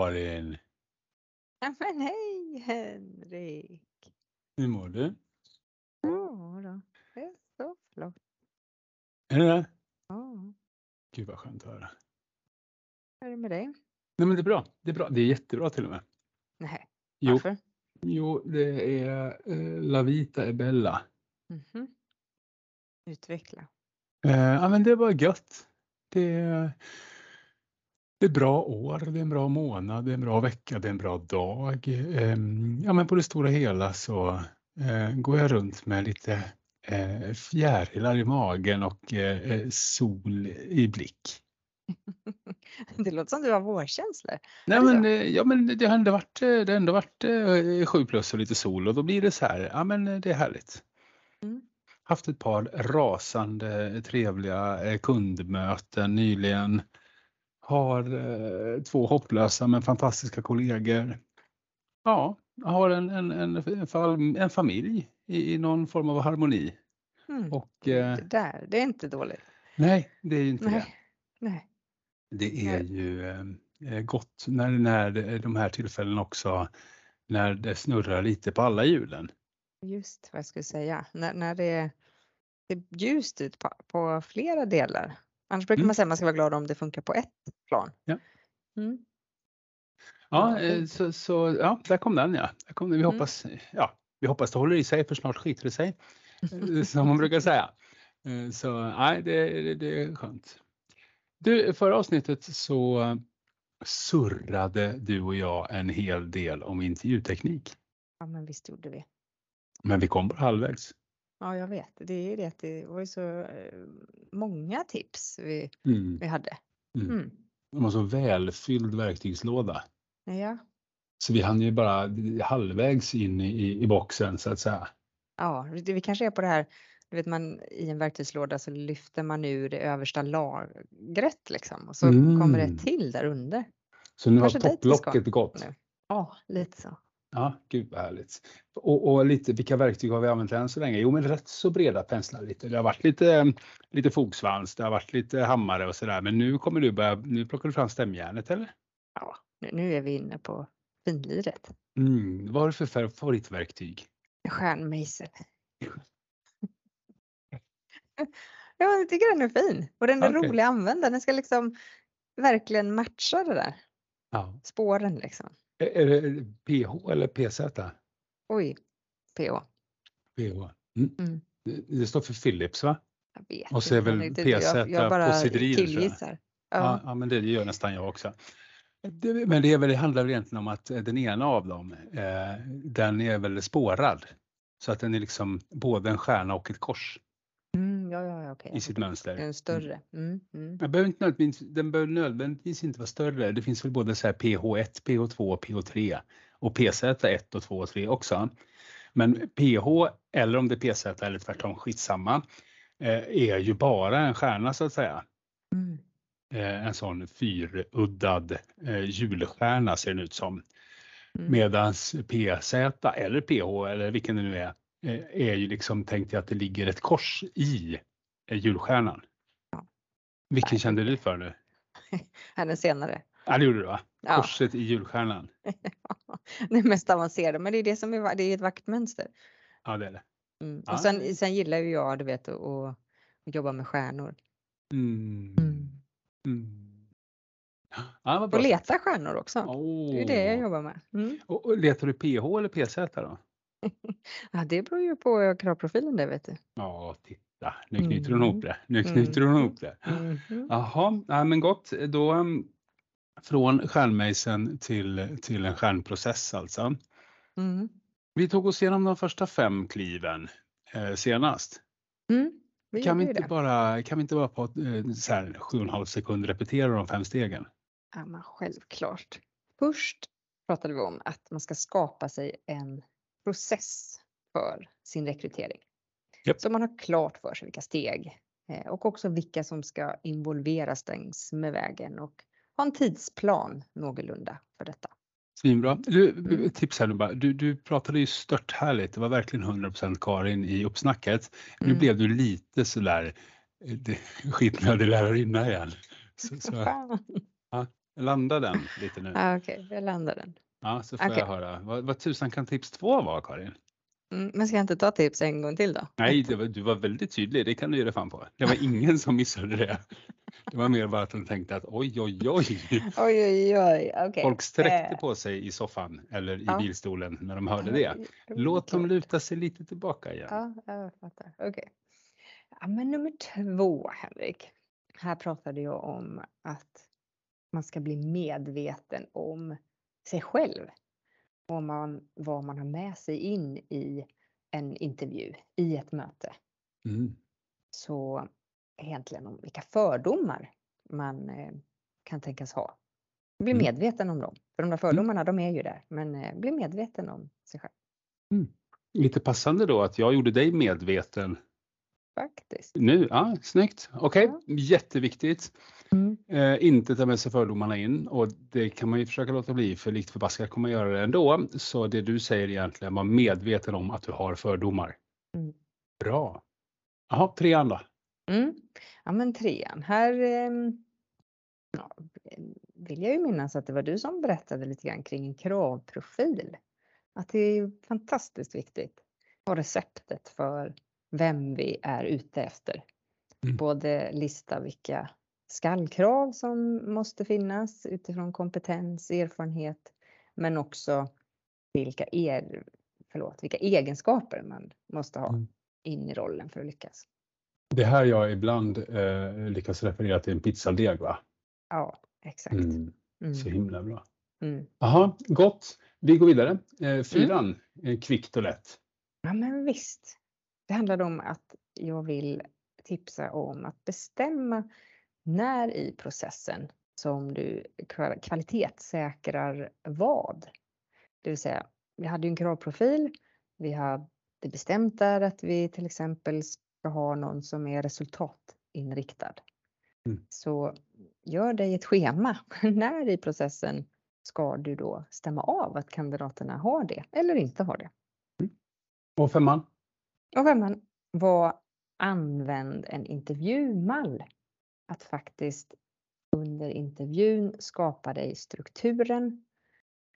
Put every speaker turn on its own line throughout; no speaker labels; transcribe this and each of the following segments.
Karin!
Ja, men hej Henrik!
Hur mår du?
Ja då, det är så flott.
Är det det?
Ja,
Gud vad skönt att höra.
hur är det med dig?
Nej men det är bra. Det är bra. Det är jättebra till och med.
Nej,
Jo,
varför?
jo det är eh, La Vita e Bella.
Mhm. Utveckla.
Eh, ja men det var gött. Det det är bra år, det är en bra månad, det är en bra vecka, det är en bra dag. Eh, ja men på det stora hela så eh, går jag runt med lite eh, fjärilar i magen och eh, sol i blick.
Det låter som du har vårkänslor.
Nej men, ja, men det har ändå varit, det har ändå varit sju plus och lite sol och då blir det så här, ja men det är härligt.
Mm.
Haft ett par rasande trevliga kundmöten nyligen. Har eh, två hopplösa men fantastiska kollegor. Ja, har en, en, en, en, fam- en familj i, i någon form av harmoni.
Mm.
Och eh,
Det där, det är inte dåligt.
nej, det är ju inte det.
Nej. Nej.
Det är
Nej.
ju eh, gott när, när det- de här tillfällen också, när det snurrar lite på alla hjulen.
Just vad jag skulle säga. När, när det är det är ljust ut på, på flera delar. Annars brukar
Mm.
man säga att man ska vara glad om det funkar på ett plan.
Ja.
Mm.
Ja, eh, så, så ja, där kom den ja. Där kom den. Vi,
Mm.
hoppas, ja vi hoppas det håller i sig för snart skiter det sig. Som man brukar säga. Eh, Så nej, det, det, det är skönt. Du, i förra avsnittet så surrade du och jag en hel del om intervjuteknik.
Ja, men visst gjorde vi.
Men vi kom bara halvvägs.
Ja, jag vet. Det är det att det var ju så eh, många tips vi,
Mm.
vi hade.
Mm.
Mm.
De har så välfylld verktygslåda.
Ja.
Så vi hann ju bara halvvägs in i, i boxen så att säga.
ja, det- vi kanske är på det här, du vet man i en verktygslåda så lyfter man ur det översta lagret liksom och så kommer det
Mm.
till där under.
Så nu har
Kanske ska
topplocket gått.
Ja, lite så.
Ja, gud vad härligt. Och, och lite, vilka verktyg har vi använt än så länge? Jo, men rätt så breda penslar lite. Det har varit lite, lite fogsvans, det har varit lite hammare och sådär. Men nu kommer du börja, nu plockar du fram stämjärnet eller?
Ja, nu, är vi inne på finliret.
Mm, vad har du för fa- favoritverktyg?
Stjärnmejsel. Ja, jag tycker den är fin och den är
Okej.
rolig att använda. Den ska liksom verkligen matcha det där
Ja.
spåren liksom.
Är, det PH eller PZ?
Oj, PH.
PH. Mm.
Mm.
Det, står för Philips va?
Jag vet
Och så är
inte
väl.
Jag,
PZ
jag bara
jag.
killgissar.
Ja,
Ja.
ja men det gör nästan jag också. Det, men det, är väl, det handlar väl egentligen om att eh, den ena av dem, eh, den är väl spårad. Så att den är liksom både en stjärna och ett kors
Mm, okej.
i sitt mönster.
Den är större. Mm, mm.
Den behöver, inte nödvändigtvis, den behöver nödvändigtvis inte vara större. Det finns väl både så här PH1, PH2, PH3 och PZ1 och 2 och 3 också. Men PH eller om det är PZ eller tvärtom, skitsamma, eh, är ju bara en stjärna så att säga.
Mm.
Eh, en sån fyruddad eh, julstjärna ser den ut som.
Mm.
Medans PZ eller PH eller vilken det nu är, är ju liksom tänkt att det ligger ett kors i julstjärnan.
Ja.
Vilken
Nej.
kände du för nu?
Här den senare.
Ja, det gjorde du va?
Ja.
Korset i julstjärnan.
det mest avancerade, men det är det som är, det är ett vaktmönster.
Ja, det är det.
Mm.
Ja.
Och sen, sen gillar ju jag, du vet, att, att, jobba med stjärnor.
Mm.
Mm.
Mm. Ja,
Och leta stjärnor också.
Åh.
Det är det jag jobbar med. Mm.
Och, och letar du PH eller PZ då?
Ja, det beror ju på kravprofilen det vet du.
Ja, titta. Nu knyter hon
Mm.
ihop det. Nu knyter hon ihop det. Jaha, ja, men gott. Då um, från stjärnmejseln till, till en stjärnprocess alltså.
Mm.
Vi tog oss igenom de första fem kliven eh, senast.
Mm. Vi
Kan vi, inte
det.
bara, kan vi inte bara på eh, så här, sju och en halv sekund repetera de fem stegen?
Ja, men självklart. Först pratade vi om att man ska skapa sig en process för sin rekrytering.
Japp.
Så man har klart för sig vilka steg eh, och också vilka som ska involveras längs med vägen och ha en tidsplan någorlunda för detta.
Svinbra. Du,
Mm.
tips här nu bara. Du, du pratade ju stört härligt. Det var verkligen 100% Karin i uppsnacket. Nu
Mm.
blev du lite sådär eh, skitnödig lärarinna igen. Så, så,
Fan.
landa den lite nu.
Ah, Okej, jag landar den.
Ja, så får
Okej.
jag höra. Vad, vad tusan kan tips två vara, Karin?
Mm, men ska jag inte ta tips en gång till då?
Nej, var, du var väldigt tydlig. Det kan du ge dig fan på. Det var ingen som missade det. Det var mer bara att de tänkte att oj, oj, oj.
Oj, oj, oj. Okej.
Folk sträckte
Eh,
på sig i soffan eller i
ja.
bilstolen när de hörde det. Låt dem luta sig lite tillbaka igen.
Ja, jag fattar. Okej. Ja, men nummer två, Henrik. Här pratade jag om att man ska bli medveten om sig själv. Om man, vad man har med sig in i en intervju, i ett möte.
Mm.
Så egentligen om vilka fördomar man eh, kan tänkas ha. Bli
Mm.
medveten om dem. För de där fördomarna, de är ju där. Men eh, bli medveten om sig själv
Lite passande då att jag gjorde dig medveten
faktiskt.
nu. Ja, snyggt. Okej,
Ja.
jätteviktigt.
Mm.
Eh, inte ta med sig fördomarna in och det kan man ju försöka låta bli för likt förbaskat kommer man göra det ändå. Så det du säger egentligen, var medveten om att du har fördomar.
Mm.
Bra. Jaha, tre andra.
Mm. Ja men trean, här ehm, ja, vill jag ju minnas att det var du som berättade lite grann kring en kravprofil. Att det är fantastiskt viktigt. Och receptet för vem vi är ute efter.
Mm.
Både lista vilka skallkrav som måste finnas utifrån kompetens, erfarenhet, men också vilka, er, förlåt, vilka egenskaper man måste ha
Mm.
in i rollen för att lyckas.
Det här jag ibland eh, lyckas referera till en pizzadeg va?
Ja, exakt.
Mm.
Mm.
Så himla bra.
Mm.
Jaha, gott. Vi går vidare. Eh, fyran, eh, kvickt och lätt.
Ja, men visst. Det handlade om att jag vill tipsa om att bestämma när i processen som du kval- kvalitetssäkrar vad. Det vill säga, vi hade ju en kravprofil. Vi hade bestämt där att vi till exempel ska ha någon som är resultatinriktad.
Mm.
Så gör dig ett schema. När i processen ska du då stämma av att kandidaterna har det eller inte har det?
Och femman?
Och femman var använd en intervjumall. Att faktiskt under intervjun skapa dig strukturen.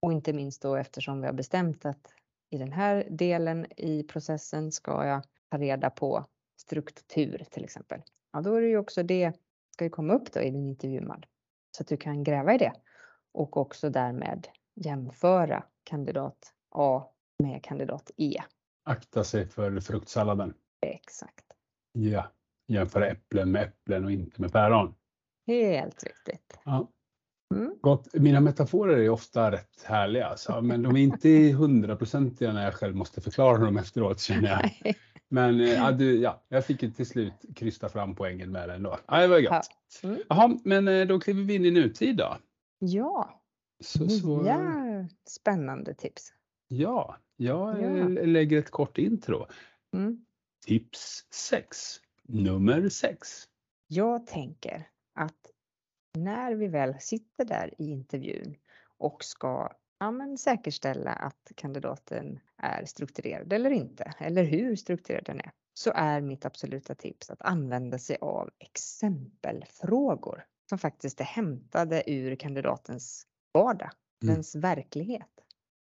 Och inte minst då eftersom vi har bestämt att i den här delen i processen ska jag ta reda på struktur till exempel. Ja, då är det ju också det ska ju komma upp då i din intervjumall. Så att du kan gräva i det och också därmed jämföra kandidat A med kandidat E.
Akta sig för fruktsalladen.
Exakt.
Ja, jämföra äpplen med äpplen och inte med päron.
Helt riktigt.
Ja.
Mm.
Gott. Mina metaforer är ofta rätt härliga, alltså, men de är inte hundraprocentiga när jag själv måste förklara dem efteråt känner jag. Men eh, ja, du, ja, jag fick till slut krysta fram poängen med det ändå. Ja, det var gött.
Ja. Mm.
Jaha, men eh, då kliver vi in i nutid då.
Ja,
Så, så,
nya spännande tips.
ja, jag eh,
Ja.
lägger ett kort intro.
Mm.
Tips 6. Nummer 6.
Jag tänker att när vi väl sitter där i intervjun och ska ja, men säkerställa att kandidaten är strukturerad eller inte, eller hur strukturerad den är, så är mitt absoluta tips att använda sig av exempelfrågor som faktiskt är hämtade ur kandidatens vardag,
Mm.
dens verklighet.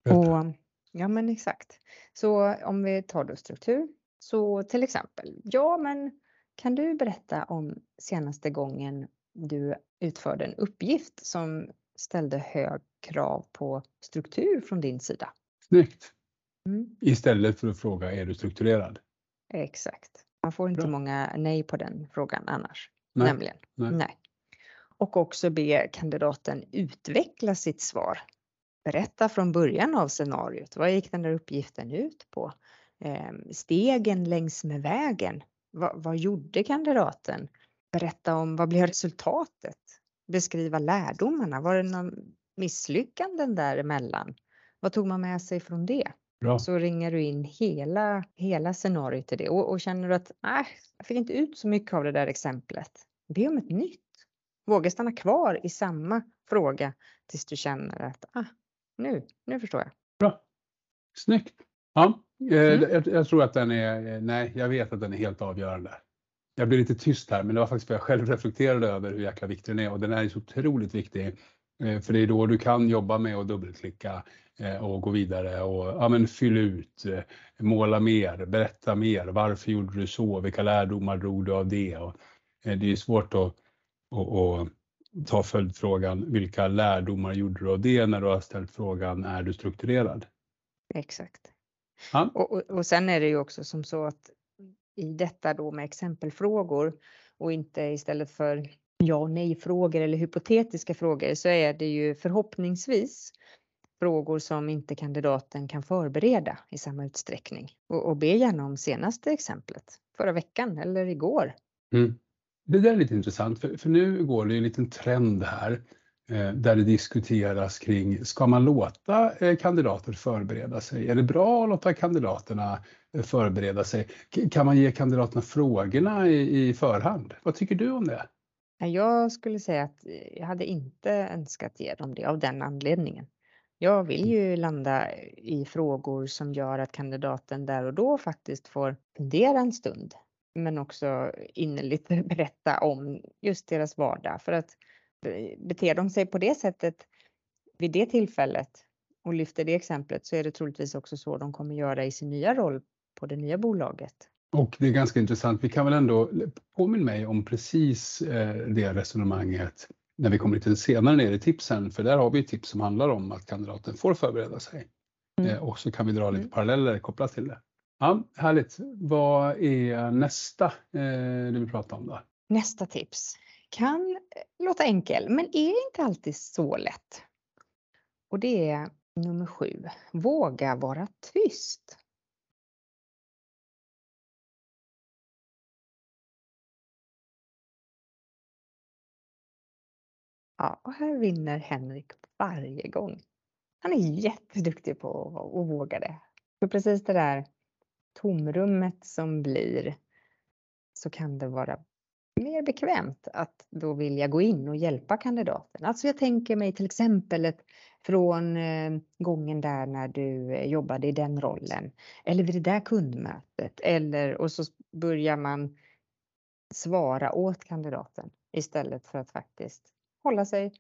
Och, ja men exakt. Så om vi tar då struktur. Så till exempel, ja men kan du berätta om senaste gången du utförde en uppgift som ställde hög krav på struktur från din sida?
Snyggt.
Mm.
Istället för att fråga, är du strukturerad?
Exakt. Man får inte
Bra.
många nej på den frågan annars.
Nej,
Nämligen.
nej.
Och också be kandidaten utveckla sitt svar. Berätta från början av scenariot. Vad gick den där uppgiften ut på? Ehm, stegen längs med vägen. Vad, vad gjorde kandidaten? Berätta om vad blev resultatet? Beskriva lärdomarna. Var det någon misslyckanden däremellan? Vad tog man med sig från det?
Bra.
så ringer du in hela, hela scenariot till det och, och känner du att nej, jag fick inte ut så mycket av det där exemplet. Be om ett nytt. Våga stanna kvar i samma fråga tills du känner att ah, nu, nu förstår jag.
Bra. Snyggt. Ja,
Mm.
jag, jag tror att den är, eh, nej, jag vet att den är helt avgörande. Jag blir lite tyst här, men det var faktiskt för jag själv reflekterade över hur jäkla viktig den är och den är så otroligt viktig Eh, för det är då du kan jobba med att dubbelklicka eh, och gå vidare och ja, men fylla ut, eh, måla mer, berätta mer. Varför gjorde du så? Vilka lärdomar drog du av det? Och det är svårt att, att, att ta följdfrågan, vilka lärdomar gjorde du av det när du har ställt frågan, är du strukturerad?
Exakt.
Ja.
Och, och, och sen är det ju också som så att i detta då med exempelfrågor och inte istället för ja och nej frågor eller hypotetiska frågor så är det ju förhoppningsvis frågor som inte kandidaten kan förbereda i samma utsträckning. Och, och be gärna om senaste exemplet, förra veckan eller igår.
Mm. Det där är lite intressant för, för nu går det en liten trend här där det diskuteras kring, ska man låta eh, kandidater förbereda sig? Är det bra att låta kandidaterna eh, förbereda sig? Kan man ge kandidaterna frågorna i, i förhand? Vad tycker du om det?
Jag skulle säga att jag hade inte önskat ge dem det av den anledningen. Jag vill mm. ju landa i frågor som gör att kandidaten där och då faktiskt får fundera en stund men också innerligt berätta om just deras vardag. För att eh, beter de sig på det sättet vid det tillfället och lyfter det exemplet så är det troligtvis också så de kommer göra i sin nya roll på det nya bolaget.
Och det är ganska intressant, vi kan väl ändå påminna mig om precis eh, det resonemanget när vi kommer lite senare ner i tipsen, för där har vi tips som handlar om att kandidaten får förbereda sig. Mm. Eh, och så kan vi dra lite mm. paralleller kopplat till det. Ja, härligt. Vad är nästa eh, du vill prata om då?
Nästa tips kan eh, låta enkel, men är inte alltid så lätt. Och det är nummer sju. Våga vara tyst. Ja, och här vinner Henrik varje gång. Han är jätteduktig på att våga det. För precis det där tomrummet som blir så kan det vara mer bekvämt att då vilja gå in och hjälpa kandidaten. Alltså jag tänker mig till exempel ett, från eh, gången där när du eh, jobbade i den rollen eller vid det där kundmötet eller och så börjar man svara åt kandidaten istället för att faktiskt hålla sig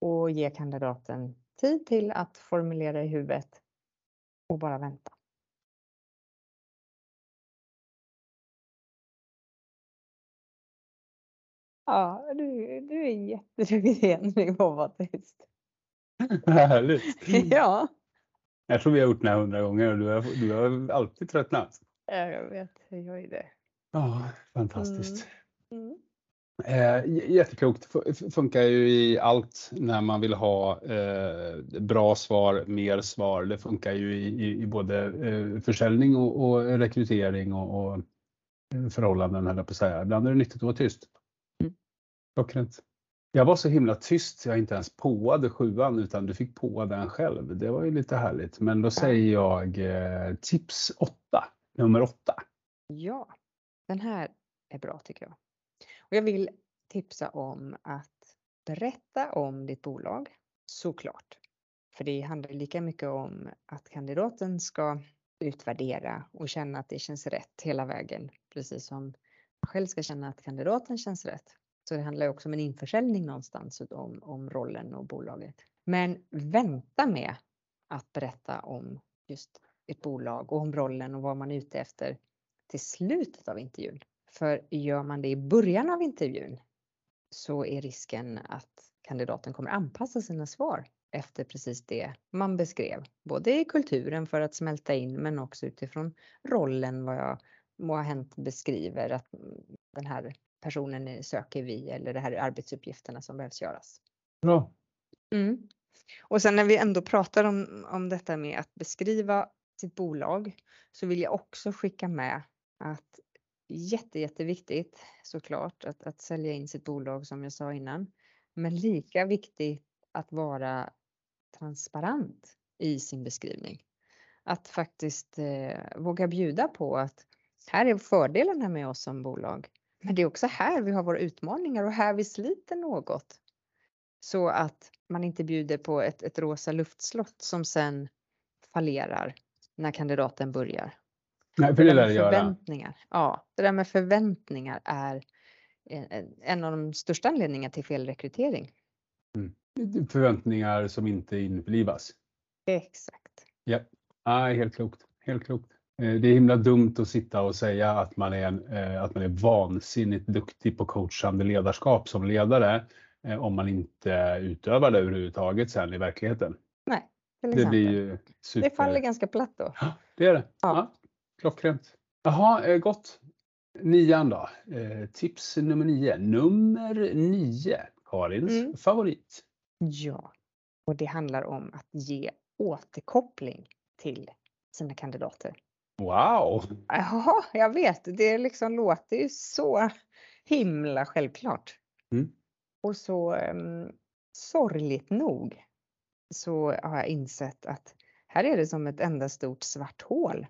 och ge kandidaten tid till att formulera i huvudet och bara vänta. Ja, du, du är jätteduktig Henrik på att vara tyst.
Härligt.
ja.
Jag tror vi har gjort det här hundra gånger och du har, du har alltid tröttnat.
Ja, jag vet. Jag gör ju det.
Ja, fantastiskt.
Mm. Mm.
Eh, jätteklokt. Funkar ju i allt när man vill ha eh, bra svar, mer svar. Det funkar ju i, i, i både eh, försäljning och, och rekrytering och, och förhållanden, höll jag på att säga. Ibland är det nyttigt att vara tyst. Klockrent. Jag var så himla tyst jag inte ens påade sjuan utan du fick påa den själv. Det var ju lite härligt. Men då säger jag eh, tips 8, nummer 8.
Ja, den här är bra tycker jag. Och jag vill tipsa om att berätta om ditt bolag, såklart. För det handlar lika mycket om att kandidaten ska utvärdera och känna att det känns rätt hela vägen. Precis som själv ska känna att kandidaten känns rätt. Så det handlar också om en införsäljning någonstans om, om rollen och bolaget. Men vänta med att berätta om just ett bolag och om rollen och vad man är ute efter till slutet av intervjun. För gör man det i början av intervjun så är risken att kandidaten kommer anpassa sina svar efter precis det man beskrev. Både i kulturen för att smälta in men också utifrån rollen vad jag må ha hänt beskriver att mm, den här personen söker vi eller det här är arbetsuppgifterna som behövs göras.
Bra.
Mm. Och sen när vi ändå pratar om, om detta med att beskriva sitt bolag så vill jag också skicka med att jätte, jätteviktigt såklart att, att sälja in sitt bolag som jag sa innan. Men lika viktigt att vara transparent i sin beskrivning. Att faktiskt eh, våga bjuda på att här är fördelarna med oss som bolag. Men det är också här vi har våra utmaningar och här vi sliter något. Så att man inte bjuder på ett, ett rosa luftslott som sen fallerar när kandidaten börjar.
Nej, för det det
förväntningar. Göra. Ja, det där med förväntningar är en av de största anledningarna till felrekrytering.
Mm. förväntningar som inte införlivas.
Exakt.
Ja, ah, helt klokt. Helt klokt. Eh, det är himla dumt att sitta och säga att man är, en, eh, att man är vansinnigt duktig på coachande ledarskap som ledare eh, om man inte utövar det överhuvudtaget sen i verkligheten.
Nej,
det blir ju super...
Det faller ganska platt då.
Ja, det är det. Ja. Ja, klockrent. Jaha, gott. Nian då. Tips nummer nio. Nummer nio, Karins mm. favorit.
Ja, och det handlar om att ge återkoppling till sina kandidater.
Wow!
Ja, jag vet. Det liksom låter ju så himla självklart. Mm. Och så um, sorgligt nog så har jag insett att här är det som ett enda stort svart hål.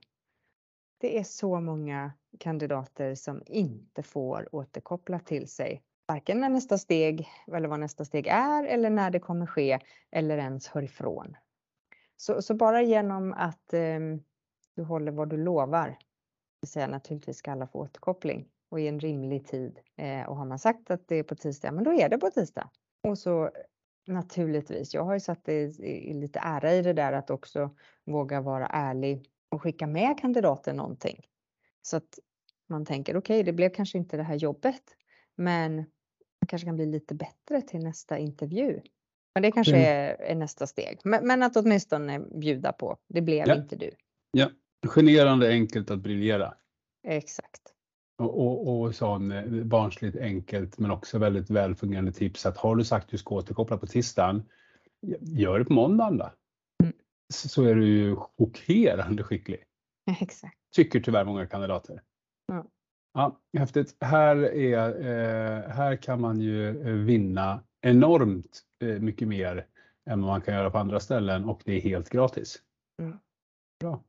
Det är så många kandidater som inte får återkoppla till sig varken när nästa steg eller vad nästa steg är eller när det kommer ske eller ens hör ifrån. Så, så bara genom att um, du håller vad du lovar. Det vill säga naturligtvis ska alla få återkoppling och i en rimlig tid. Eh, och har man sagt att det är på tisdag, men då är det på tisdag. Och så naturligtvis, jag har ju satt det i, lite ära i det där att också våga vara ärlig och skicka med kandidaten någonting. Så att man tänker okej, okay, det blev kanske inte det här jobbet, men man kanske kan bli lite bättre till nästa intervju. Men det kanske mm. är, är, nästa steg. Men, men, att åtminstone bjuda på, det blev ja. inte du.
Ja, generande enkelt att briljera.
Exakt.
Och, och, och sån eh, barnsligt enkelt men också väldigt välfungerande tips att har du sagt att du ska återkoppla på tisdagen, gör det på måndagen då. Mm. Så, är du ju chockerande skicklig.
Exakt.
Tycker tyvärr många kandidater.
Ja.
Ja, häftigt. Här, är, eh, här kan man ju eh, vinna enormt mycket mer än vad man kan göra på andra ställen och det är helt gratis.
Mm.
Bra.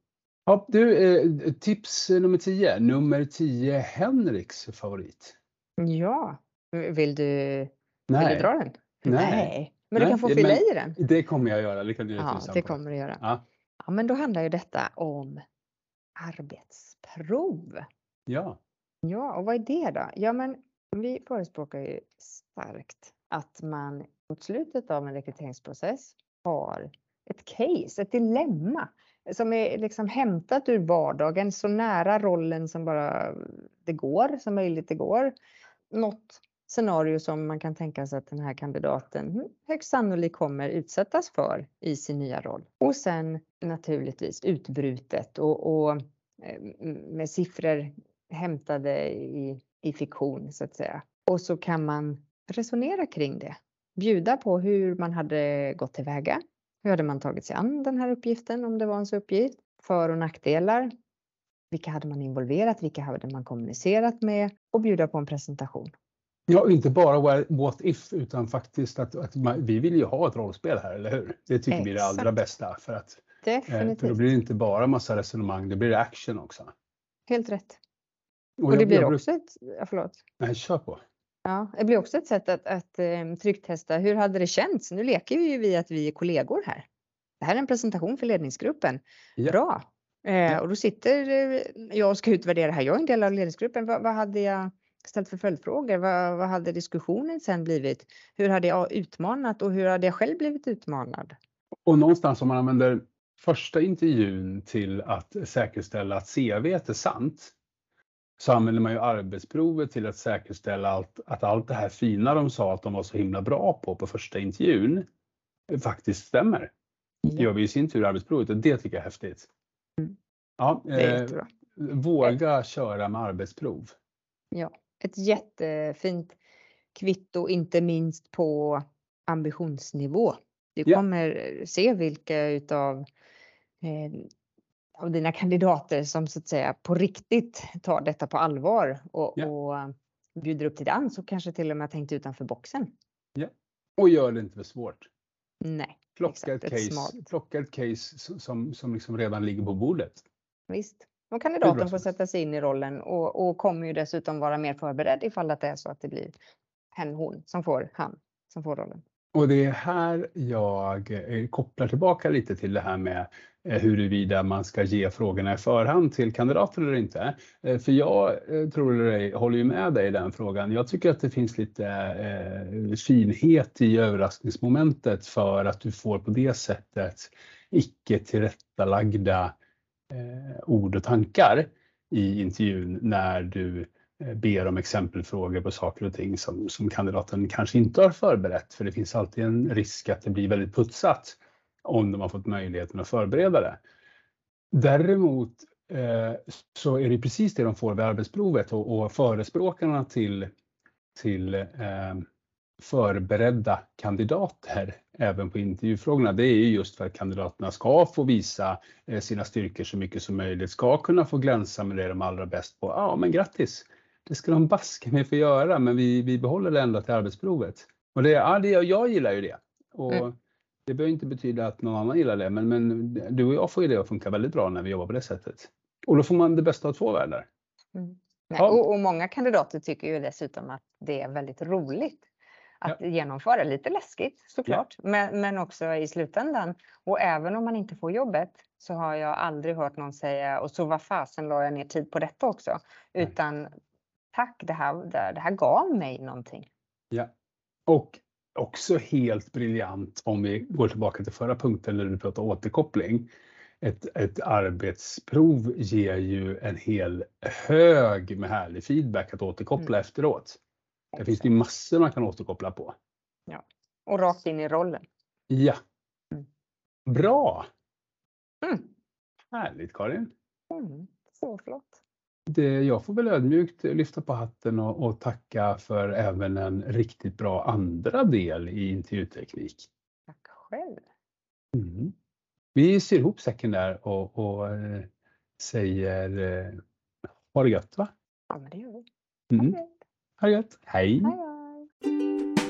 Ja, du, eh, tips nummer 10. Nummer 10, Henriks favorit.
Ja, vill du,
Nej.
vill du dra den?
Nej.
Nej. Men du kan få fylla i den.
Det kommer jag göra. Det kan du
ja, det kommer du göra.
Ja.
ja, men då handlar ju detta om arbetsprov.
Ja.
Ja, och vad är det då? Ja, men vi förespråkar ju starkt att man mot slutet av en rekryteringsprocess har ett case, ett dilemma som är liksom hämtat ur vardagen, så nära rollen som bara det går, som möjligt det går. Något scenario som man kan tänka sig att den här kandidaten mm, högst sannolikt kommer utsättas för i sin nya roll. Och sen naturligtvis utbrutet och, och eh, med siffror hämtade i, i fiktion så att säga. Och så kan man resonera kring det. Bjuda på hur man hade gått tillväga, hur hade man tagit sig an den här uppgiften om det var ens uppgift? För och nackdelar. Vilka hade man involverat? Vilka hade man kommunicerat med? Och bjuda på en presentation.
Ja, inte bara what if utan faktiskt att, att man, vi vill ju ha ett rollspel här, eller hur? Det tycker Exakt. vi är det allra bästa för att
Definitivt.
för då blir det inte bara massa resonemang, det blir action också.
Helt rätt. Och, och det blir också ett, ja, förlåt.
Nej, kör på.
Ja, det blir också ett sätt att, att um, trycktesta. Hur hade det känts? Nu leker vi ju vi att vi är kollegor här. Det här är en presentation för ledningsgruppen. Ja. Bra. Eh. Och då sitter eh, jag och ska utvärdera här. Jag är en del av ledningsgruppen. Vad, vad hade jag ställt för följdfrågor? Vad, vad, hade diskussionen sen blivit? Hur hade jag utmanat och hur hade jag själv blivit utmanad?
Och någonstans om man använder första intervjun till att säkerställa att CV är sant så använder man ju arbetsprovet till att säkerställa allt, att allt det här fina de sa att de var så himla bra på på första intervjun faktiskt stämmer. Det gör vi i sin tur arbetsprovet och det tycker jag är häftigt.
Mm.
Ja, eh, våga ett, köra med arbetsprov.
Ja, ett jättefint kvitto, inte minst på ambitionsnivå. Du kommer ja. se vilka utav eh, av dina kandidater som så att säga på riktigt tar detta på allvar och, ja. och bjuder upp till dans och kanske till och med tänkt utanför boxen.
Ja, och gör det inte för svårt.
Nej,
plocka ett, case, plocka ett case som, som liksom redan ligger på bordet.
Visst. Och kandidaten får sätta sig in i rollen och, och kommer ju dessutom vara mer förberedd ifall att det är så att det blir hen, hon som får han som får rollen.
Och det är här jag eh, kopplar tillbaka lite till det här med eh, huruvida man ska ge frågorna i förhand till kandidater eller inte. Eh, för jag tror eller håller ju med dig i den frågan. Jag tycker att det finns lite eh, finhet i överraskningsmomentet för att du får på det sättet icke tillrättalagda eh, ord och tankar i intervjun när du Eh, ber om exempelfrågor på saker och ting som, som kandidaten kanske inte har förberett. För det finns alltid en risk att det blir väldigt putsat om de har fått möjligheten att förbereda det. Däremot eh, så är det precis det de får vid arbetsprovet och, och förespråkarna till, till eh, förberedda kandidater även på intervjufrågorna, det är ju just för att kandidaterna ska få visa eh, sina styrkor så mycket som möjligt, ska kunna få glänsa med det de allra bäst på. Ja, men grattis! Det ska de baska mig få göra, men vi, vi behåller det ändå till arbetsprovet. Och det, ja, det, jag gillar ju det. Och mm. Det behöver inte betyda att någon annan gillar det, men, men du och jag får ju det att funka väldigt bra när vi jobbar på det sättet. Och då får man det bästa av två världar.
Mm. Ja. Och, och, många kandidater tycker ju dessutom att det är väldigt roligt att ja. genomföra. Lite läskigt såklart, ja. men, men också i slutändan. Och även om man inte får jobbet så har jag aldrig hört någon säga och så vad fasen la jag ner tid på detta också. Utan tack, det här, det, här gav mig någonting.
Ja, och också helt briljant om vi går tillbaka till förra punkten när du pratade återkoppling. Ett, ett arbetsprov ger ju en hel hög med härlig feedback att återkoppla mm. efteråt. Det finns det massor man kan återkoppla på.
Ja, och rakt in i rollen.
Ja. Mm. Bra! Mm. Härligt Karin!
Mm. Så flott!
Det, jag får väl ödmjukt lyfta på hatten och, och, tacka för även en riktigt bra andra del i intervjuteknik.
Tack själv.
Mm. Vi syr ihop säcken där och, och äh, säger äh, ha det gött va?
Ja men det gör vi.
Mm. Ha det gött. Hej.
Hej